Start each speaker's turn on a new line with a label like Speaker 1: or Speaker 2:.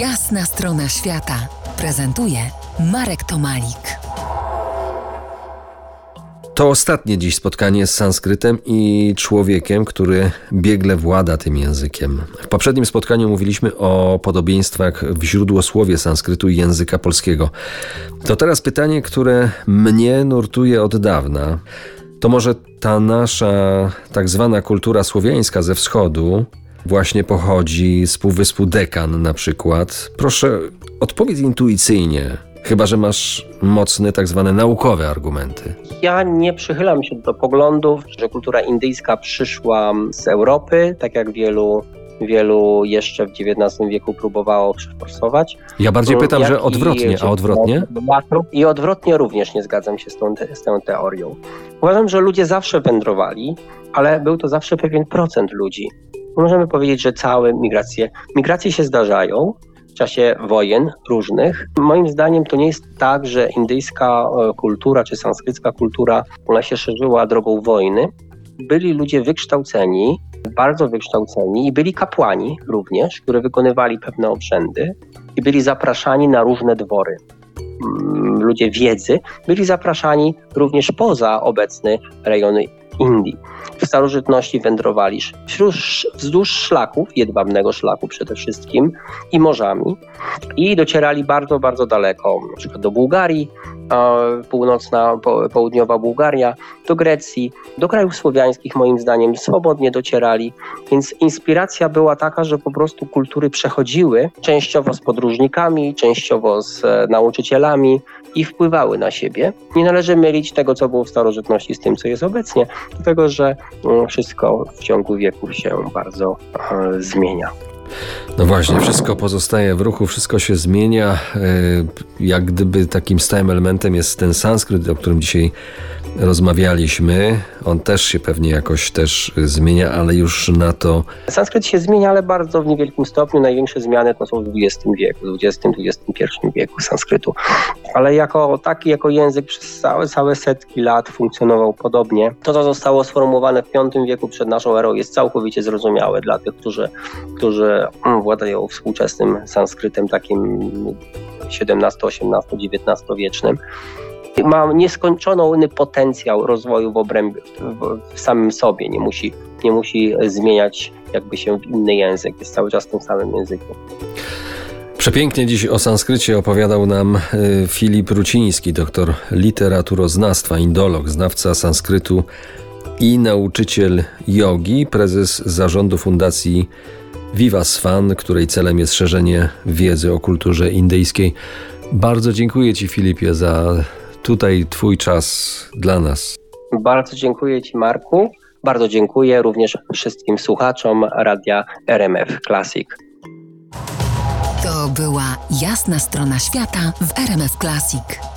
Speaker 1: Jasna strona świata prezentuje Marek Tomalik.
Speaker 2: To ostatnie dziś spotkanie z sanskrytem i człowiekiem, który biegle włada tym językiem. W poprzednim spotkaniu mówiliśmy o podobieństwach w źródłosłowie sanskrytu i języka polskiego. To teraz pytanie, które mnie nurtuje od dawna. To może ta nasza tak zwana kultura słowiańska ze wschodu właśnie pochodzi z półwyspu Dekan na przykład. Proszę, odpowiedz intuicyjnie, chyba że masz mocne tak zwane naukowe argumenty.
Speaker 3: Ja nie przychylam się do poglądów, że kultura indyjska przyszła z Europy, tak jak wielu wielu jeszcze w XIX wieku próbowało przeforsować.
Speaker 2: Ja bardziej pytam, że odwrotnie, a odwrotnie?
Speaker 3: I odwrotnie również nie zgadzam się z tą, z tą teorią. Uważam, że ludzie zawsze wędrowali, ale był to zawsze pewien procent ludzi. Możemy powiedzieć, że całe migracje, migracje się zdarzają, w czasie wojen różnych. Moim zdaniem to nie jest tak, że indyjska e, kultura czy sanskrycka kultura ona się szerzyła drogą wojny. Byli ludzie wykształceni, bardzo wykształceni i byli kapłani również, którzy wykonywali pewne obrzędy i byli zapraszani na różne dwory. Mm, ludzie wiedzy byli zapraszani również poza obecny rejon Indii. W starożytności wędrowali wzdłuż szlaków, jedwabnego szlaku przede wszystkim i morzami i docierali bardzo, bardzo daleko, na przykład do Bułgarii, północna, południowa Bułgaria, do Grecji, do krajów słowiańskich moim zdaniem swobodnie docierali, więc inspiracja była taka, że po prostu kultury przechodziły częściowo z podróżnikami, częściowo z e, nauczycielami i wpływały na siebie. Nie należy mylić tego, co było w starożytności z tym, co jest obecnie, dlatego że mm, wszystko w ciągu wieków się bardzo e, zmienia.
Speaker 2: No właśnie, wszystko pozostaje w ruchu, wszystko się zmienia. E, jak gdyby takim stałym elementem jest ten sanskryt, o którym dzisiaj rozmawialiśmy. On też się pewnie jakoś też zmienia, ale już na to.
Speaker 3: Sanskryt się zmienia, ale bardzo w niewielkim stopniu. Największe zmiany to są w XX wieku, XX-XXI wieku sanskrytu. Ale jako taki, jako język przez całe, całe setki lat funkcjonował podobnie. To, co zostało sformułowane w V wieku przed naszą erą, jest całkowicie zrozumiałe dla tych, którzy, którzy mm, władają współczesnym sanskrytem takim XVII, XVIII, XIX wiecznym ma nieskończony potencjał rozwoju w obrębie, w, samym sobie, nie musi, nie musi zmieniać jakby się w inny język, jest cały czas tym samym językiem.
Speaker 2: Przepięknie dziś o sanskrycie opowiadał nam y, Filip Ruciński, doktor literaturoznawstwa, indolog, znawca sanskrytu i nauczyciel jogi, prezes zarządu fundacji Vivasvan, której celem jest szerzenie wiedzy o kulturze indyjskiej. Bardzo dziękuję Ci, Filipie, za tutaj Twój czas dla nas.
Speaker 3: Bardzo dziękuję Ci, Marku. Bardzo dziękuję również wszystkim słuchaczom radia RMF Classic.
Speaker 1: To była jasna strona świata w RMF Classic.